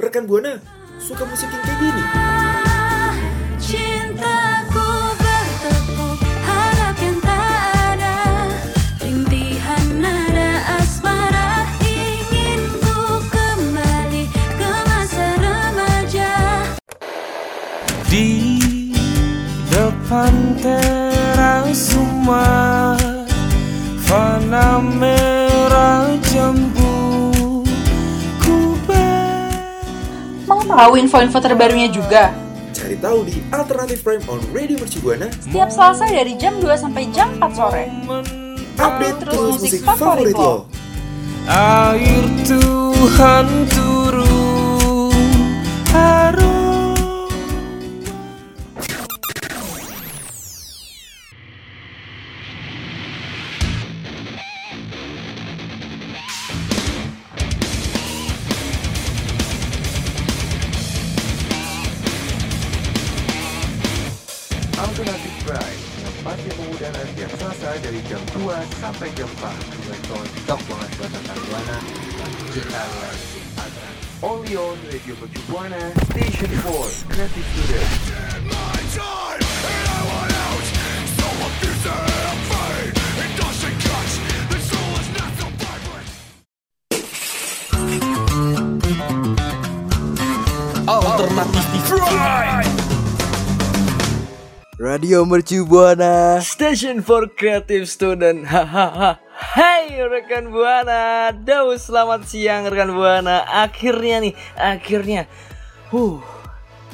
Rekan Buana suka musik yang kayak gini. Cintaku bertepuk harap yang tak ada. Rintihan nada asmara Ingin ku kembali ke masa remaja. Di depan teras rumah Fana merah jambu tahu info-info terbarunya juga? Cari tahu di Alternative Prime on Radio Mercu Buana. Setiap Selasa dari jam 2 sampai jam 4 sore. Update terus terus musik musik favorit lo. Air Tuhan turun Harum Mercu Buana. Station for Creative Student Hahaha Hai rekan Buana Duh selamat siang rekan Buana Akhirnya nih Akhirnya Huh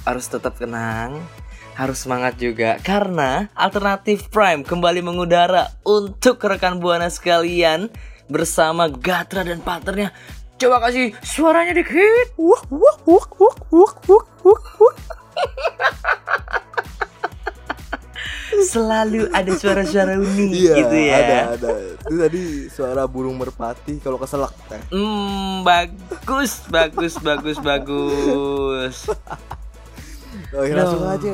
Harus tetap tenang harus semangat juga karena Alternatif Prime kembali mengudara untuk rekan Buana sekalian bersama Gatra dan partnernya. Coba kasih suaranya dikit. Wah, wah, wah, wah, wah, wah, wah. Selalu ada suara-suara unik Iya, gitu ya. ada, ada. Itu tadi suara burung merpati kalau keselak. Eh. Hmm, bagus, bagus, bagus, bagus. Oh, ya, langsung aja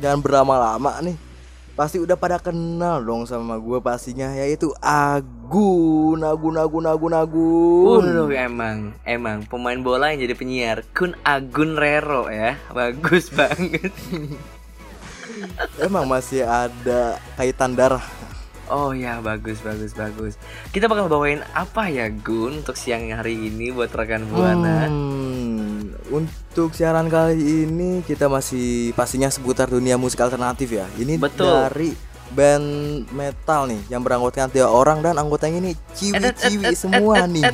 jangan berlama-lama nih. Pasti udah pada kenal dong sama gue pastinya yaitu Agun, Agun, Agun, Agun, Agun. Waduh, emang, emang pemain bola yang jadi penyiar Kun Agun Rero ya, bagus banget. Emang masih ada kaitan darah. Oh ya, bagus, bagus, bagus. Kita bakal bawain apa ya Gun untuk siang hari ini buat rekan buana? Hmm, untuk siaran kali ini kita masih pastinya seputar dunia musik alternatif ya. Ini Betul. dari band metal nih yang beranggotakan tiga orang dan anggotanya ini ciwi-ciwi semua nih.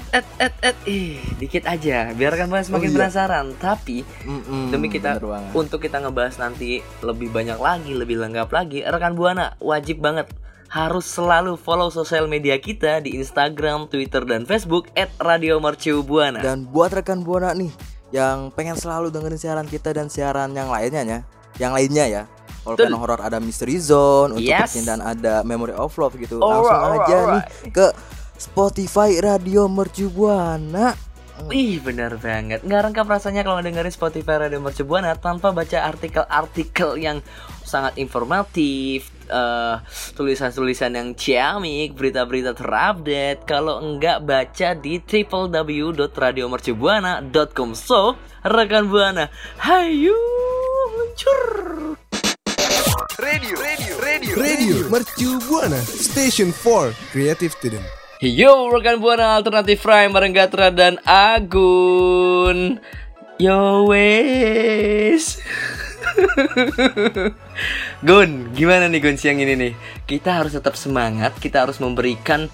Ih, dikit aja, biar rekan buana semakin Oh, iya. penasaran. Tapi Mm-mm, demi kita untuk kita ngebahas nanti lebih banyak lagi, lebih lengkap lagi, rekan buana wajib banget harus selalu follow sosial media kita di Instagram, Twitter, dan Facebook @radiomercubuana. Dan buat rekan buana nih yang pengen selalu dengerin siaran kita dan siaran yang lainnya ya, yang lainnya ya. Kalau pengen horor ada Mystery Zone, untuk Yes. percintaan ada Memory of Love gitu. Alright, Langsung aja alright. nih ke Spotify Radio Mercu Buana. Wih benar banget Nggak lengkap rasanya kalau dengerin Spotify Radio Mercu Buana Tanpa baca artikel-artikel yang sangat informatif eh, Tulisan-tulisan yang ciamik Berita-berita terupdate Kalau enggak baca di www.radiomercubuana.com So, rekan Buana Hayu meluncur Radio. Mercu Buana. Station 4 Creative Student. Yo rekan Buana Alternatif Prime bareng Gatra dan Agun. Yo wes. Gun, gimana nih Gun siang ini nih? Kita harus tetap semangat, kita harus memberikan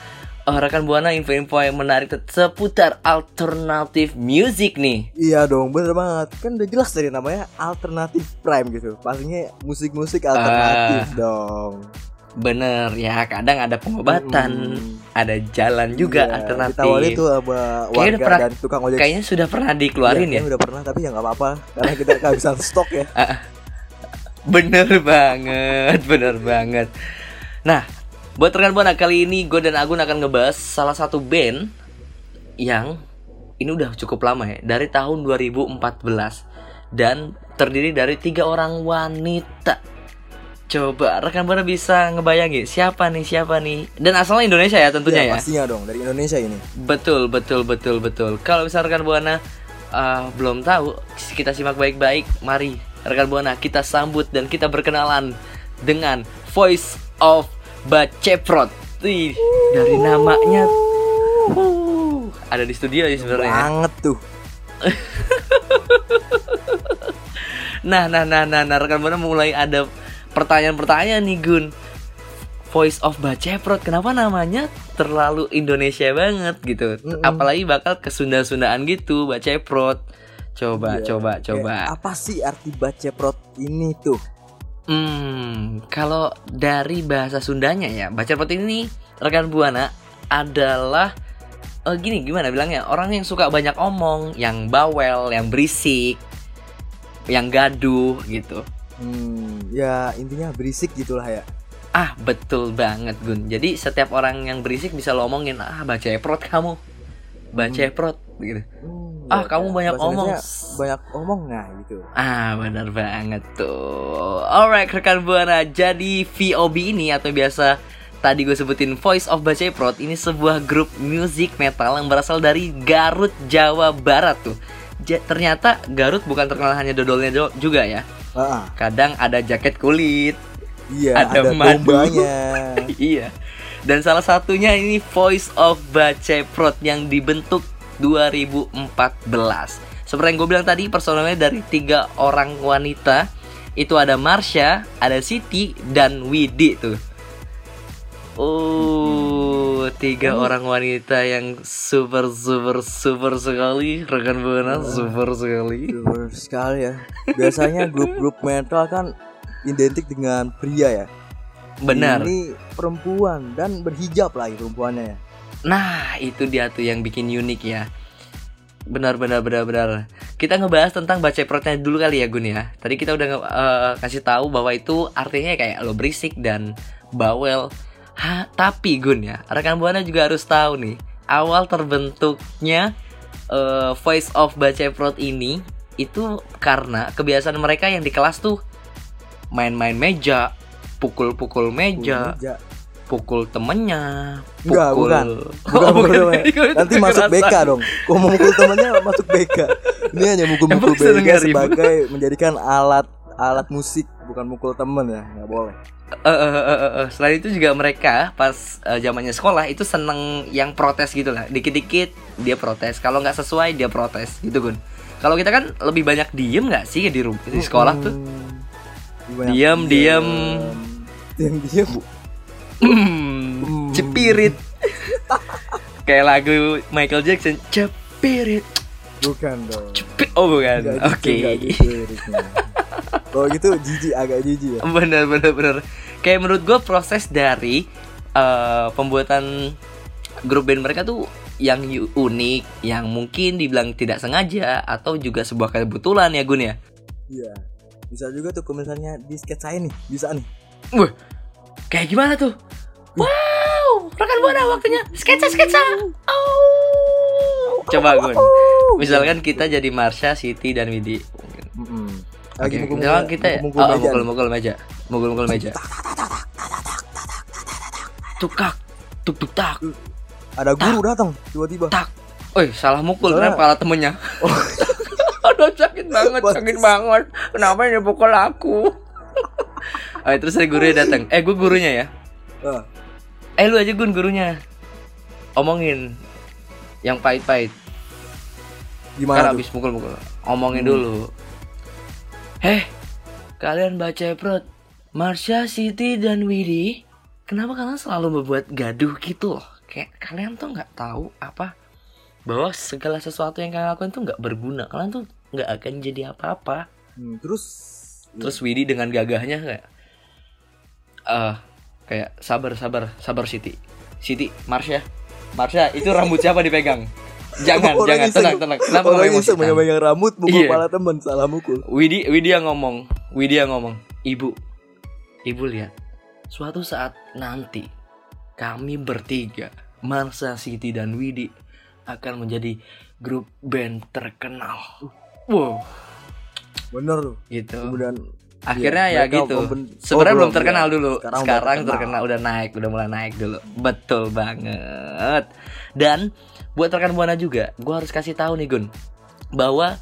eh, rekan Buana info-info yang menarik seputar alternatif music nih. Iya dong, bener banget. Kan udah jelas dari namanya alternatif prime gitu. Pastinya musik-musik alternatif dong. Bener ya, kadang ada pengobatan, Mm-mm. ada jalan juga Iya, alternatif. Ditawari tuh sama Kayaknya warga udah pernah- dan tukang ojek. Kayaknya sudah pernah dikeluarin Iya, ya. kayaknya Udah pernah tapi ya nggak apa-apa karena kita kehabisan stok ya. Bener banget, bener banget. Nah, buat rekan buana kali ini gue dan Agun akan ngebahas salah satu band yang ini udah cukup lama ya, dari tahun 2014 dan terdiri dari tiga orang wanita. Coba rekan buana bisa ngebayangin siapa nih, siapa nih? Dan asalnya Indonesia ya tentunya Iya, ya. Pastinya dong dari Indonesia ini. Betul, betul, betul, betul. Kalau misalkan rekan buana eh, belum tahu, kita simak baik-baik. Mari rekan buana kita sambut dan kita berkenalan dengan Voice of Baceprot. Wih, dari namanya uh, ada di studio ya sebenarnya. Banget tuh. Nah, nah, nah, nah, nah, rekan buana mulai ada pertanyaan-pertanyaan nih Gun. Voice of Baceprot, kenapa namanya terlalu Indonesia banget gitu? Apalagi bakal ke Sunda-Sundaan gitu, Baceprot. Coba, Iya, coba, coba. Apa sih arti baceprot ini tuh? Hmm, kalau dari bahasa Sundanya ya, Baceprot ini rekan buana adalah eh, gini gimana bilangnya? Orang yang suka banyak omong, yang bawel, yang berisik, yang gaduh gitu. Hmm, ya intinya berisik gitulah ya. Ah betul banget Gun. Jadi setiap orang yang berisik bisa lo omongin Ah baceprot kamu. Baceprot gitu. Hmm, Ah, kamu banyak bahasa omong. Banyak omong nah gitu. Ah benar banget tuh Alright rekan Buana Jadi VOB ini atau biasa Tadi gue sebutin Voice of Baceprot Ini sebuah grup musik metal yang berasal dari Garut, Jawa Barat tuh Ja- Ternyata Garut bukan terkenal hanya dodolnya juga ya ah, Kadang ada jaket kulit iya Ada ada, madu. iya. Dan salah satunya ini Voice of Baceprot yang dibentuk 2014. Seperti yang gue bilang tadi, personelnya dari tiga orang wanita. Itu ada Marsha, ada Siti, dan Widi tuh. Oh, tiga orang wanita yang super super super sekali, rekan buana super sekali. Bener sekali ya. Biasanya grup-grup metal kan identik dengan pria ya. Benar. Ini perempuan dan berhijab lagi perempuannya ya. Nah, itu dia tuh yang bikin unik ya. Benar benar benar benar. Kita ngebahas tentang baceprotnya dulu kali ya Gun ya. Tadi kita udah eh, kasih tahu bahwa itu artinya kayak lo berisik dan bawel. Ha, tapi Gun ya, rekan buana juga harus tahu nih, awal terbentuknya eh, Voice of Baceprot ini itu karena kebiasaan mereka yang di kelas tuh main-main meja, pukul-pukul meja, Meja. Pukul temennya, Enggak, pukul bukan. Oh, Bukan, bukan, bukan. bukan. Nanti masuk BK dong. Kau mau mukul temannya masuk BK. Ini hanya mukul-mukul BK ribut? sebagai menjadikan alat alat musik bukan mukul temen ya nggak boleh. Eh, eh, eh, eh, eh. Selain itu juga mereka pas eh, zamannya sekolah itu seneng yang protes gitu lah. Dikit-dikit dia protes. Kalau nggak sesuai dia protes gitu Gun. Kalau kita kan lebih banyak diem nggak sih di, ru- di sekolah tuh? Banyak Diam, diam. diam diam Hmm, cepirit. Kayak lagu Michael Jackson, cepirit. bukan dong Cepit. Oh bukan. Oke. gitu, gitu liriknya. kalau gitu jijik agak jijik ya bener bener bener kayak menurut gue proses dari eh, pembuatan grup band mereka tuh yang unik yang mungkin dibilang tidak sengaja atau juga sebuah kebetulan ya Gun ya iya bisa juga tuh kalau misalnya di sketsain nih bisa nih Wah, kayak gimana tuh buana waktunya? Sketsa sketsa. Oh. Coba Gun. Misalkan kita jadi Marsha Siti dan Widi. Oke, lagi misalkan kita mukul oh, meja. mukul mukul meja. Mukul mukul meja. Tukak. Tuk tuk tak. Ada guru datang tiba-tiba. Tak. Oi, salah mukul ternyata kepala temennya. Aduh sakit banget, sakit banget. Kenapa ini pukul aku? oh, terus ada gurunya datang. Eh, gue gurunya ya. Ah, Eh, lu aja gun gurunya. Omongin yang pahit-pahit. Gimana tuh abis mukul-mukul. Omongin Hmm. dulu. Heh, kalian baca prot. Marsha, Siti, dan Widi. Kenapa kalian selalu membuat gaduh gitu loh? Kayak kalian tuh nggak tahu apa bahwa segala sesuatu yang kalian lakukan tuh nggak berguna. Kalian tuh nggak akan jadi apa-apa. Hmm, terus Terus Widi dengan gagahnya kayak, eh kayak sabar sabar sabar Siti, Siti, Marsha, Marsha itu rambut siapa dipegang? Jangan, Orang jangan, iseng- tenang, tenang. Kenapa orang kamu iseng emosikan? megang rambut mukul Iya. kepala temen salah mukul. Widi Widi yang ngomong. Widi yang ngomong. Ibu Ibu lihat. Suatu saat nanti Kami bertiga Marsa Siti dan Widi Akan menjadi grup band terkenal. Wow. Bener tuh. Gitu. Kemudian Akhirnya iya, ya mereka gitu. Sebenarnya Oh, belum terkenal iya. dulu. Sekarang Sekarang, udah terkenal Udah naik Udah mulai naik dulu. Betul banget. Dan Buat rekan Buana juga Gue harus kasih tahu nih Gun bahwa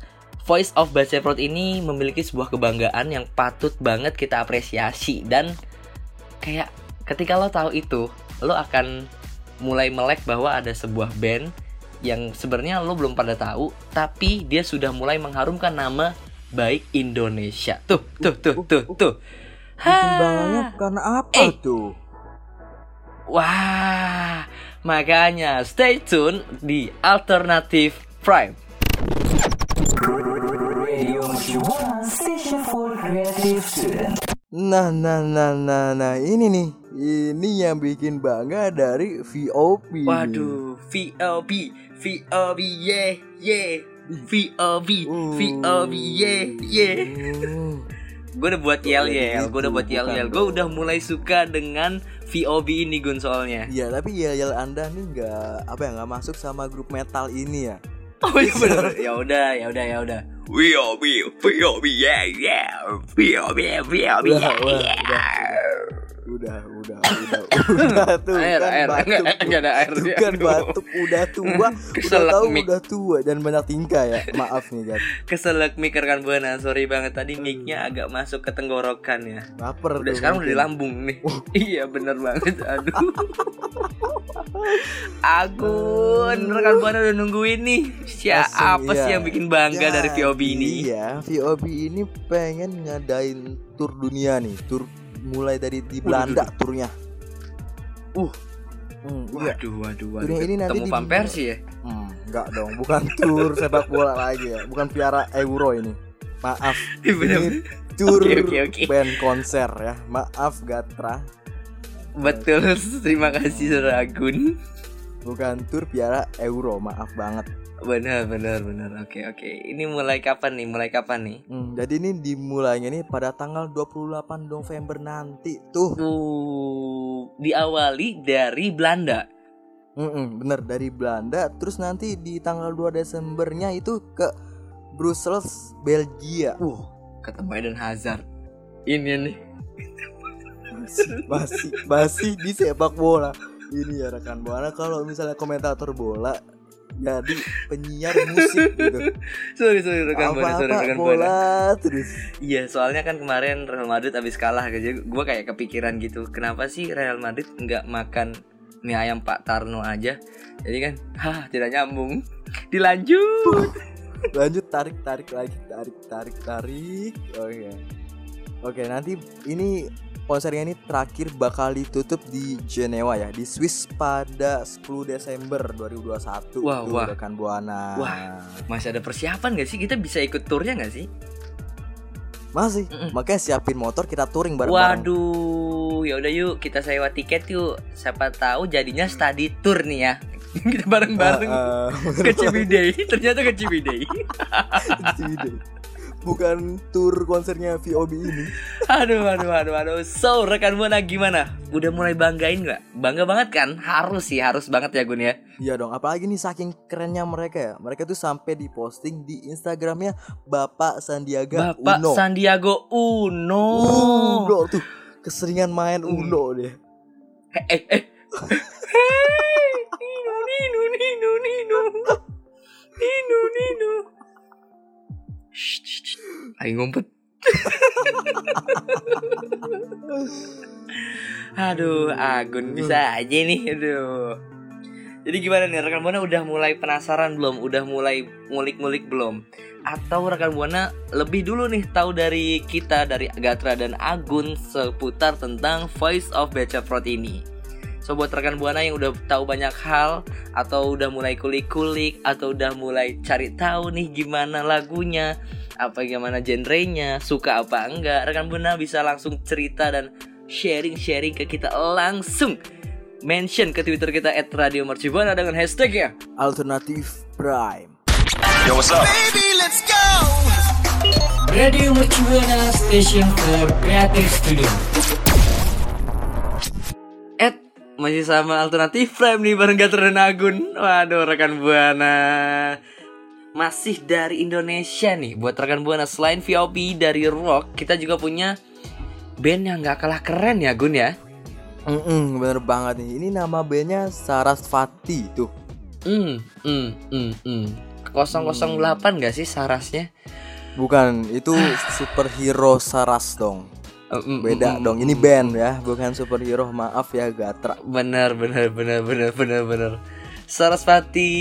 Voice of Baceprot ini memiliki sebuah kebanggaan yang patut banget kita apresiasi. Dan kayak ketika lo tahu itu lo akan mulai melek bahwa ada sebuah band yang sebenarnya lo belum pada tahu tapi dia sudah mulai mengharumkan nama baik Indonesia. Tuh tuh tuh tuh tuh. Bikin bangganya karena apa Eh. tuh? wah makanya stay tune di Alternative Prime. Nah, nah, nah, nah, nah, ini nih, ini yang bikin bangga dari VOP. Waduh, VOB, VOB, yeah, yeah, VOB, Uh. VOB, yeah, yeah. Hmm. Gue udah buat yel yel, gue udah buat yel yel. Gue udah mulai suka dengan VOB ini Gun soalnya. Iya, tapi ya yel anda nih nggak apa ya nggak masuk sama grup metal ini ya. Oh iya bener. Ya udah, ya udah, ya udah. VOB, VOB, yeah, yeah, VOB, VOB, Udah, yeah, udah, yeah. Udah, udah, udah, udah tuh Air, kan air, batuk. enggak, enggak ada air. Tuh kan batuk, udah tua, udah Keselak tahu mic. udah tua dan banyak tingkah ya. Maaf nih, Gat. Keselak mic rekan buana, sorry banget tadi mic-nya agak masuk ke tenggorokan ya. Lapar Udah tuh sekarang udah di mungkin. lambung nih. iya bener banget. Aduh. Agun, rekan buana udah nungguin nih. Siapa Langsung, sih iya. yang bikin bangga dari Jadi, VOB ini? Iya, VOB ini pengen ngadain tur dunia nih, tur mulai dari di Belanda turnya. Uh. Hmm, iya. Waduh, waduh, waduh. Turnya ini nanti Ketemu di- ya? Hmm, enggak dong, bukan tur sepak bola lagi ya, bukan piara euro ini. Maaf, Iya, ini tur Oke, oke, oke. band konser ya. Maaf Gatra, Betul, terima kasih Saudara Agun. bukan tur piara euro, maaf banget. Benar, benar, benar. Oke, oke. Ini mulai kapan nih? Mulai kapan nih? Hmm, jadi ini dimulainya nih pada tanggal 28 November nanti tuh. Tuh, diawali dari Belanda. Mm-mm, bener dari Belanda terus nanti di tanggal 2 Desembernya itu ke Brussels Belgia Uh, ketemu Eden Hazard. Ini nih. masih masih di sepak bola ini ya rekan buana kalau misalnya komentator bola jadi penyiar musik gitu Sorry, sorry rekan buana, sorry apa-apa rekan buana. bola terus Iya, soalnya kan kemarin Real Madrid habis kalah gitu. Gue kayak kepikiran gitu. Kenapa sih Real Madrid nggak makan mie ayam Pak Tarno aja? Jadi kan, hah, tidak nyambung. Dilanjut. lanjut tarik tarik lagi tarik tarik tarik oke oke nanti ini konsernya ini terakhir bakal ditutup di Jenewa ya di Swiss pada 10 Desember 2021 Wah, tuh, wah. rekan buana Wah. Masih ada persiapan gak sih? Kita bisa ikut turnya gak sih? masih Mm-mm. makanya siapin motor kita touring bareng-bareng Waduh, ya udah yuk kita sewa tiket yuk. Siapa tahu jadinya study tour nih ya. kita bareng-bareng Ah, ah, ke Ciwidey. Ternyata ke. Ciwidey. Bukan tour konsernya VOB ini aduh, aduh, aduh, aduh. So, rekan buana gimana? Udah mulai banggain nggak? Bangga banget kan? Harus sih, harus banget ya Gun ya. Iya dong, apalagi nih saking kerennya mereka ya. Mereka tuh sampai diposting di Instagramnya Bapak Sandiaga Bapak Uno. Sandiago Uno. Uno tuh keseringan main Hmm. Uno dia. Eh, eh, eh. Nino, Nino, Nino, Nino. Nino, Nino. Ayo ngumpet. Aduh, Agun bisa aja nih. Aduh. Jadi gimana nih rekan buana udah mulai penasaran belum? Udah mulai ngulik-ngulik belum? Atau rekan buana lebih dulu nih tahu dari kita dari Gatra dan Agun seputar tentang Voice of Beca Prot ini. So buat rekan buana yang udah tahu banyak hal atau udah mulai kulik-kulik atau udah mulai cari tahu nih gimana lagunya, apa gimana genrenya, suka apa enggak, rekan buana bisa langsung cerita dan sharing-sharing ke kita langsung mention ke Twitter kita @radiomercubuana dengan hashtagnya Alternatif Prime. Radio Mercubuana Station for Creative Studio. Masih sama alternatif Prime nih bareng Gator dan Agun. Waduh rekan buana. Masih dari Indonesia nih buat rekan buana selain VOP dari rock kita juga punya band yang nggak kalah keren ya Gun ya. Mm-mm, bener banget nih. Ini nama bandnya Sarasvati tuh. Hmm, hmm, hmm, hmm. 008 gak sih sarasnya? Bukan, itu superhero Saras dong. Eh, mm, Beda mm, dong. mm, Ini mm. band ya, bukan superhero. Maaf ya Gatra. Bener bener bener bener bener bener. Sarasvati.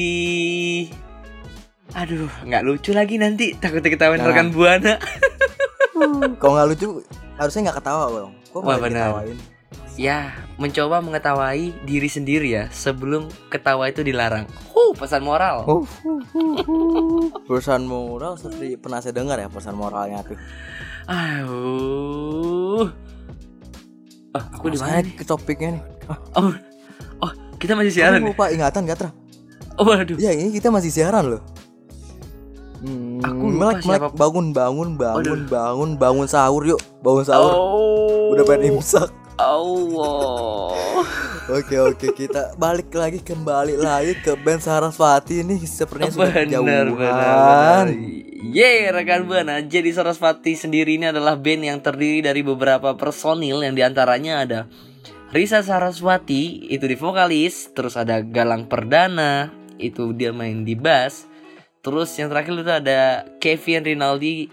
Aduh, nggak lucu lagi nanti takut ketahuan Nah. rekan buana. Kalau nggak lucu, harusnya nggak ketawa dong. Kok Wah, benar. diketawain? ya, mencoba mengetahui diri sendiri ya sebelum ketawa itu dilarang. Huh, pesan moral. Oh. Perusahaan moral seperti pernah saya dengar ya perusahaan moralnya tuh. Aduh. Ah, aku di mana ke topiknya nih. Ah, Oh, oh, kita masih siaran. nih? lupa ingatan Gatra? Oh, waduh. Ya ini kita masih siaran loh. Hmm, Aku lupa melek, melek, siapa- bangun bangun bangun Waduh. bangun bangun sahur yuk bangun sahur Oh. udah pengen imsak Allah. Oke oke kita balik lagi kembali lagi ke band Sarasvati ini sepertinya sudah benar kejauhan benar benar. Yeay rekan buana. Jadi Sarasvati sendiri ini adalah band yang terdiri dari beberapa personil yang di antaranya ada Risa Saraswati itu di vokalis, terus ada Galang Perdana itu dia main di bass, terus yang terakhir itu ada Kevin Rinaldi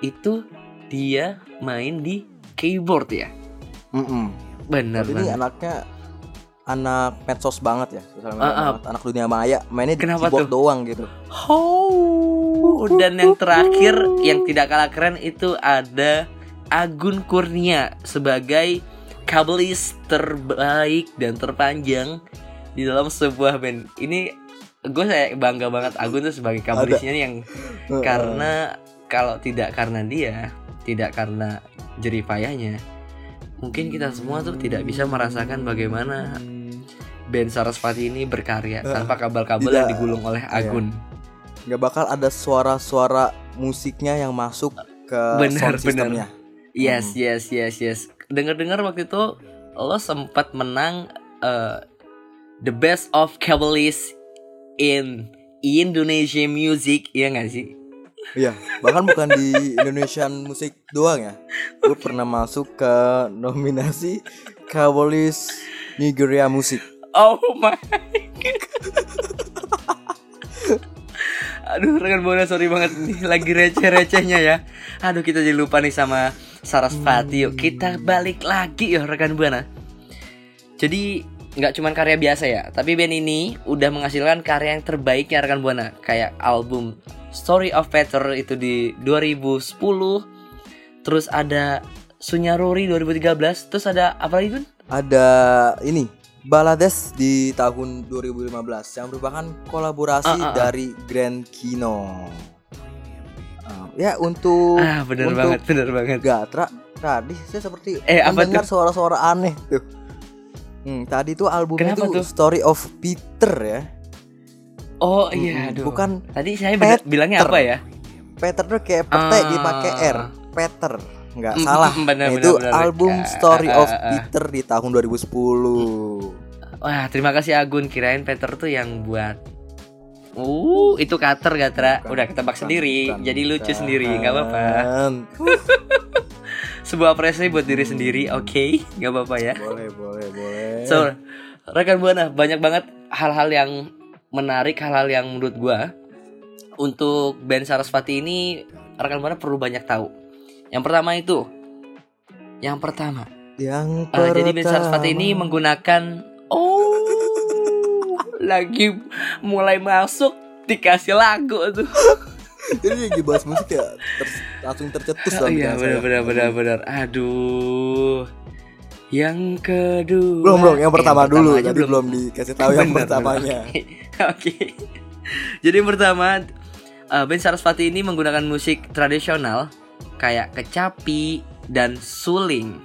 itu dia main di keyboard ya. Mm-mm. Benar Tapi ini anaknya anak medsos banget ya sosial media Ah, ah. banget. anak dunia maya mainnya di Kenapa keyboard tuh? doang gitu Oh, dan yang terakhir yang tidak kalah keren itu ada Agun Kurnia sebagai kabelis terbaik dan terpanjang di dalam sebuah band. Ini gue saya bangga banget Agun tuh sebagai kabelisnya yang karena kalau tidak karena dia, tidak karena jeripayahnya, mungkin kita semua tuh tidak bisa merasakan bagaimana band Sarasvati ini berkarya tanpa kabel-kabel yang digulung oleh Iya. Agun. nggak bakal ada suara-suara musiknya yang masuk ke Benar, sound systemnya Yes, Hmm. yes, yes, yes. Dengar-dengar waktu itu lo sempat menang eh, the best of Cabalis in Indonesia music, iya nggak sih? Iya, bahkan bukan di Indonesian musik doang ya. Gue pernah masuk ke nominasi Kabolis Nigeria Musik. Oh my Aduh rekan Bona sorry banget. Nih Lagi receh-recehnya ya. Aduh kita jadi lupa nih sama Sarasvati. Yuk kita balik lagi ya rekan Buana Jadi nggak cuman karya biasa ya Tapi band ini udah menghasilkan karya yang terbaik ya rekan Buana Kayak album Story of Peter itu di 2010 Terus ada Sunyaruri 2013 Terus ada apa lagi Gun? Ada ini Balades di tahun 2015 yang merupakan kolaborasi Ah, ah, ah. dari Grand Kino. Ah, ya untuk Ah bener untuk banget bener banget Gatra tadi saya seperti Eh, mendengar suara-suara aneh tuh. Hmm, tadi tuh albumnya Kenapa tuh tuh? Story of Peter ya. Oh iya Mm-mm, aduh bukan Tadi saya Peter. bilangnya apa ya? Peter tuh kayak pete Ah. dipakai R. Peter. Nggak Mm, salah. mm, benar, itu benar, benar. album Ah, Story ah, of ah, ah. Peter di tahun 2010. Wah terima kasih Agun Kirain Peter tuh yang buat Uh, itu cutter Gatra. Bukan, Udah ketebak bukan, sendiri. bukan, Jadi lucu bukan. sendiri, nggak apa-apa. Sebuah apresiasi buat diri sendiri, oke? nggak apa-apa ya. Boleh, boleh, boleh. So, rekan buana banyak banget hal-hal yang menarik, hal-hal yang menurut gua untuk band Sarasvati ini rekan buana perlu banyak tahu. Yang pertama itu, yang pertama yang Uh, jadi Ben pertama. Sarasvati ini menggunakan oh lagi mulai masuk dikasih lagu tuh. Jadi lagi bahas musik ya ter- langsung tercetus Oh dalam iya benar benar benar benar. Aduh. Yang kedua. Belum, belum, yang Eh, pertama dulu. aja Tadi belum dikasih tahu yang Benar, pertamanya. Oke. Jadi yang pertama uh, Ben Sarasvati ini menggunakan musik tradisional kayak kecapi dan suling.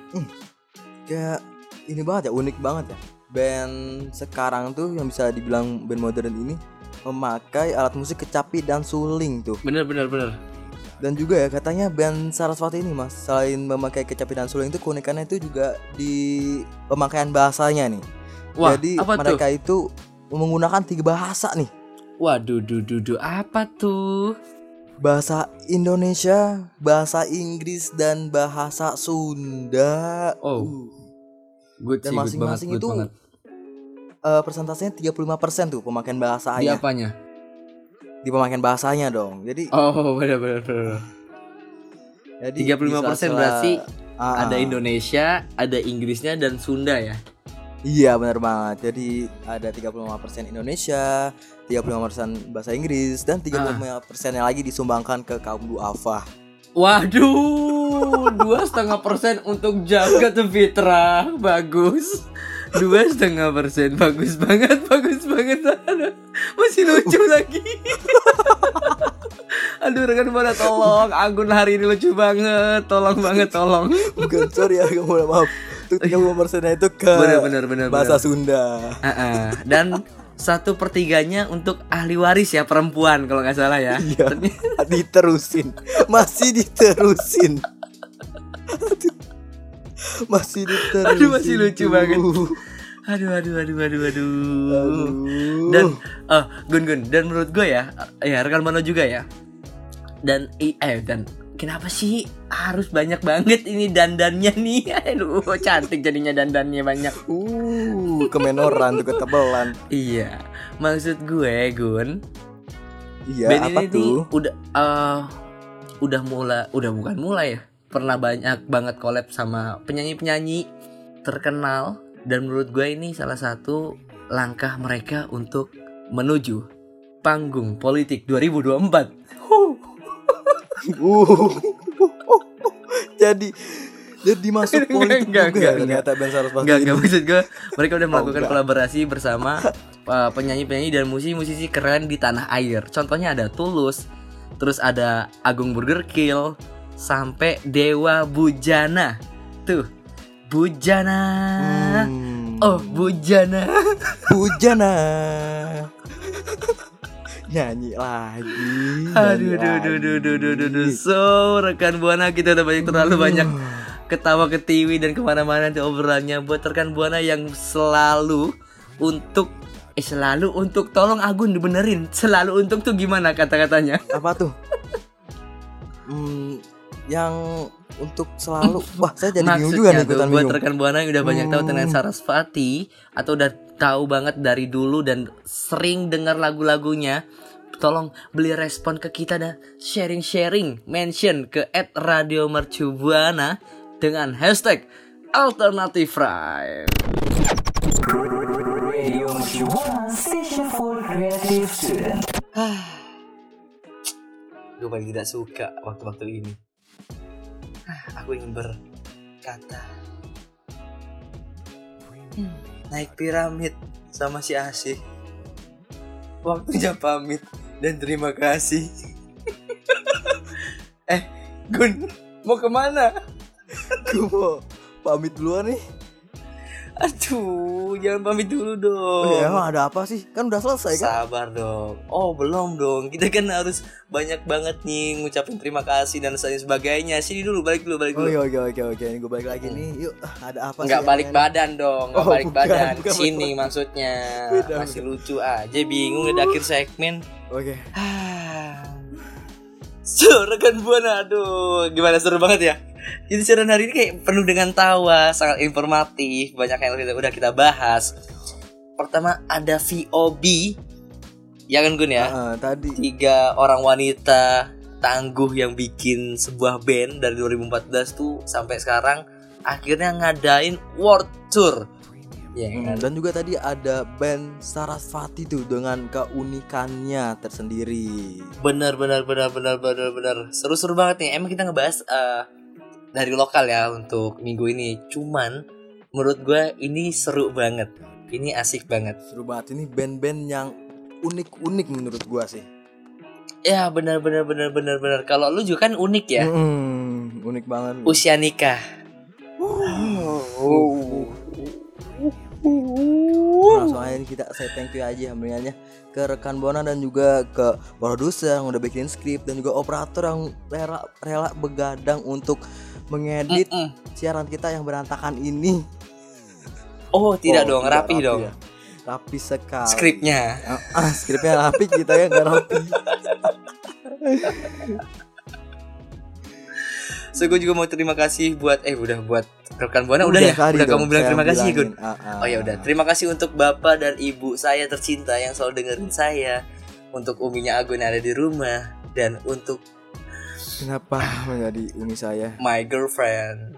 Kayak ini banget ya, unik banget ya. Band sekarang tuh yang bisa dibilang band modern ini memakai alat musik kecapi dan suling tuh. Bener bener bener. Dan juga ya katanya band Sarasvati ini mas Selain memakai kecapi dan suling itu keunikannya itu juga di pemakaian bahasanya nih Wah, Jadi apa tuh? mereka itu menggunakan tiga bahasa nih Waduh, duh, duh, duh, apa tuh? Bahasa Indonesia, bahasa Inggris, dan bahasa Sunda Oh. Uh, Good Dan masing-masing itu banget. Eh, Persentasenya 35% tuh pemakaian bahasa Di ya apanya? di pemakaian bahasanya dong. Jadi Oh, benar benar benar. jadi 35% di sela-sela- berarti Ah, Ada ah. Indonesia, ada Inggrisnya dan Sunda ya. Iya benar banget. Jadi ada 35% Indonesia, 35% bahasa Inggris dan 35% yang lagi disumbangkan ke kaum duafa. Waduh, dua setengah persen untuk jagat Fitra, bagus. Dua setengah persen, bagus banget, bagus banget. Aduh, masih lucu lagi. Aduh rekan buana tolong, Agun hari ini lucu banget, tolong banget, tolong. Bukan sorry ya, kamu maaf. Untuk 35% itu ke Benar, benar, benar, bahasa benar. Sunda. Ah, ah. Dan satu pertiganya untuk ahli waris ya perempuan kalau nggak salah ya. Iya. diterusin. Masih diterusin. Masih diterusin. Aduh, masih lucu banget. Aduh, aduh, aduh, aduh, aduh. Aduh. dan eh gun gun dan menurut gue ya ya rekan Mano juga ya dan eh dan kenapa sih harus banyak banget ini dandannya nih aduh cantik jadinya dandannya banyak Uh, kemenoran tuh ketebelan. iya maksud gue gun Iya, apa ini tuh? udah eh, udah mulai udah bukan mulai ya pernah banyak banget collab sama penyanyi penyanyi terkenal dan menurut gue ini salah satu langkah mereka untuk menuju panggung politik 2024 Uh. jadi jadi masuk Enggak, politik enggak, juga enggak, ternyata Ben Sarasvati Enggak, ini. enggak maksud gue Mereka udah melakukan enggak. kolaborasi bersama uh, Penyanyi-penyanyi dan musisi-musisi keren di tanah air Contohnya ada Tulus Terus ada Agung Burger Kill Sampai Dewa Bujana. Tuh Bujana. Hmm. Oh Bujana. Bujana. Nyanyi lagi Aduh, aduh, aduh, aduh, aduh, aduh, aduh, aduh. So, rekan buana kita udah banyak terlalu banyak ketawa ketiwi dan ke mana-mana nanti obrolannya. Buat rekan buana yang selalu untuk eh selalu untuk tolong Agun dibenerin. Selalu untuk tuh gimana kata-katanya? Apa tuh? Hmm, yang untuk selalu wah saya jadi bingung juga nih ikutan buat rekan buana yang udah banyak tahu tentang Hmm. Sarasvati atau udah tahu banget dari dulu dan sering dengar lagu-lagunya tolong beli respon ke kita dan sharing-sharing mention ke @radio mercubuana dengan hashtag alternative Prime. Gue paling tidak suka waktu-waktu ini. Aku ingin berkata Hmm, naik piramid sama si Asih. Waktunya pamit dan terima kasih. eh, Gun, mau ke mana? gue mau pamit duluan nih Aduh, jangan pamit dulu dong. oh, ya, emang ada apa sih kan udah selesai kan Sabar dong. Oh belum dong. Kita kan harus banyak banget nih ngucapin terima kasih dan lain sebagainya. Sini dulu, balik dulu, balik Oh dulu. iya oke oke oke ini gue balik lagi nih yuk ada apa Enggak sih balik yang- badan dong, enggak Oh, balik bukan, badan. bukan Sini balik maksudnya. Beda, Masih lucu aja bingung udah akhir segmen. oke So, rekan buana, aduh, gimana seru banget ya. Jadi siaran hari ini kayak penuh dengan tawa, sangat informatif, banyak yang kita, udah kita bahas. Pertama ada VOB, ya kan Gun ya? Ah, tadi Tiga orang wanita tangguh yang bikin sebuah band dari 2014 tuh sampai sekarang akhirnya ngadain world tour. Ya Hmm, kan? dan juga tadi ada band Sarasvati tuh dengan keunikannya tersendiri. Bener bener bener bener bener bener seru-seru banget nih. Emang kita ngebahas eh, dari lokal ya untuk minggu ini. Cuman menurut gue ini seru banget. Ini asik banget. Seru banget ini band-band yang unik-unik menurut gua sih. Ya bener bener bener bener bener. Kalau lu juga kan unik ya. Hmm, unik banget. Usia nikah. Langsung aja nih kita saya thank you aja sebenarnya ke rekan Bona dan juga ke produser yang udah bikin skrip dan juga operator yang rela rela begadang untuk mengedit Mm-mm. siaran kita yang berantakan ini. Oh tidak Oh, dong, rapi, dong. ya. Rapi sekali. Skripnya. Ah, ah, skripnya rapi kita ya nggak rapi. So gue juga mau terima kasih buat eh udah buat rekan buana udah, ya. Udah dong, kamu bilang terima kasih. Gun. Ah, ah. Oh ya udah, terima kasih untuk bapak dan ibu saya tercinta yang selalu dengerin saya. untuk uminya Agun yang ada di rumah dan untuk Kenapa menjadi umi saya? my girlfriend,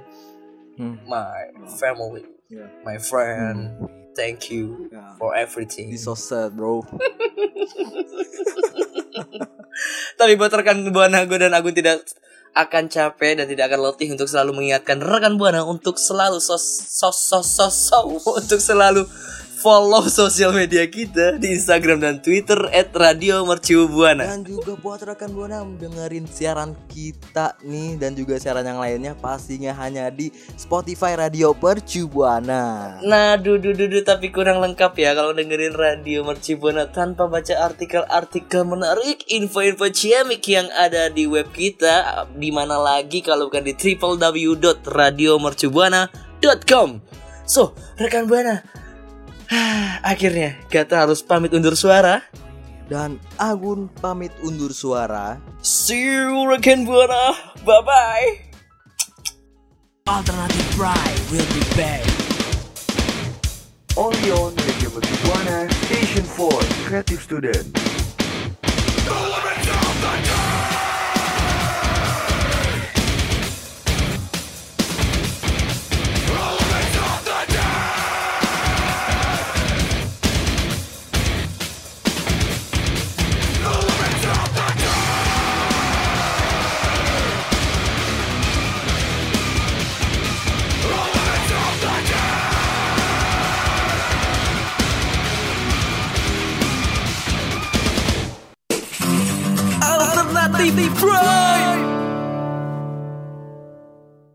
Hmm. my family, Ya. my friend. Thank you Ya. for everything. This so sad, bro. Tapi buat rekan Buana Agun dan Agun tidak akan capek dan tidak akan letih untuk selalu mengingatkan rekan Buana untuk selalu sos sos sos sos sos- untuk selalu follow sosial media kita di Instagram dan Twitter @radiomercubuana. Dan juga buat rekan Buana dengerin siaran kita nih dan juga siaran yang lainnya pastinya hanya di Spotify Radio Percu Buana. Nah, dudu dudu tapi kurang lengkap ya kalau dengerin radio Mercubuana tanpa baca artikel-artikel menarik, info-info ciamik yang ada di web kita. Di mana lagi kalau bukan di www.radiomercubuana.com. So, rekan Buana, akhirnya kita harus pamit undur suara. Dan Agun pamit undur suara. See you rekan Buana. Bye bye. Alternative Pride will be back. Only on Radio Buana Station for Creative Student.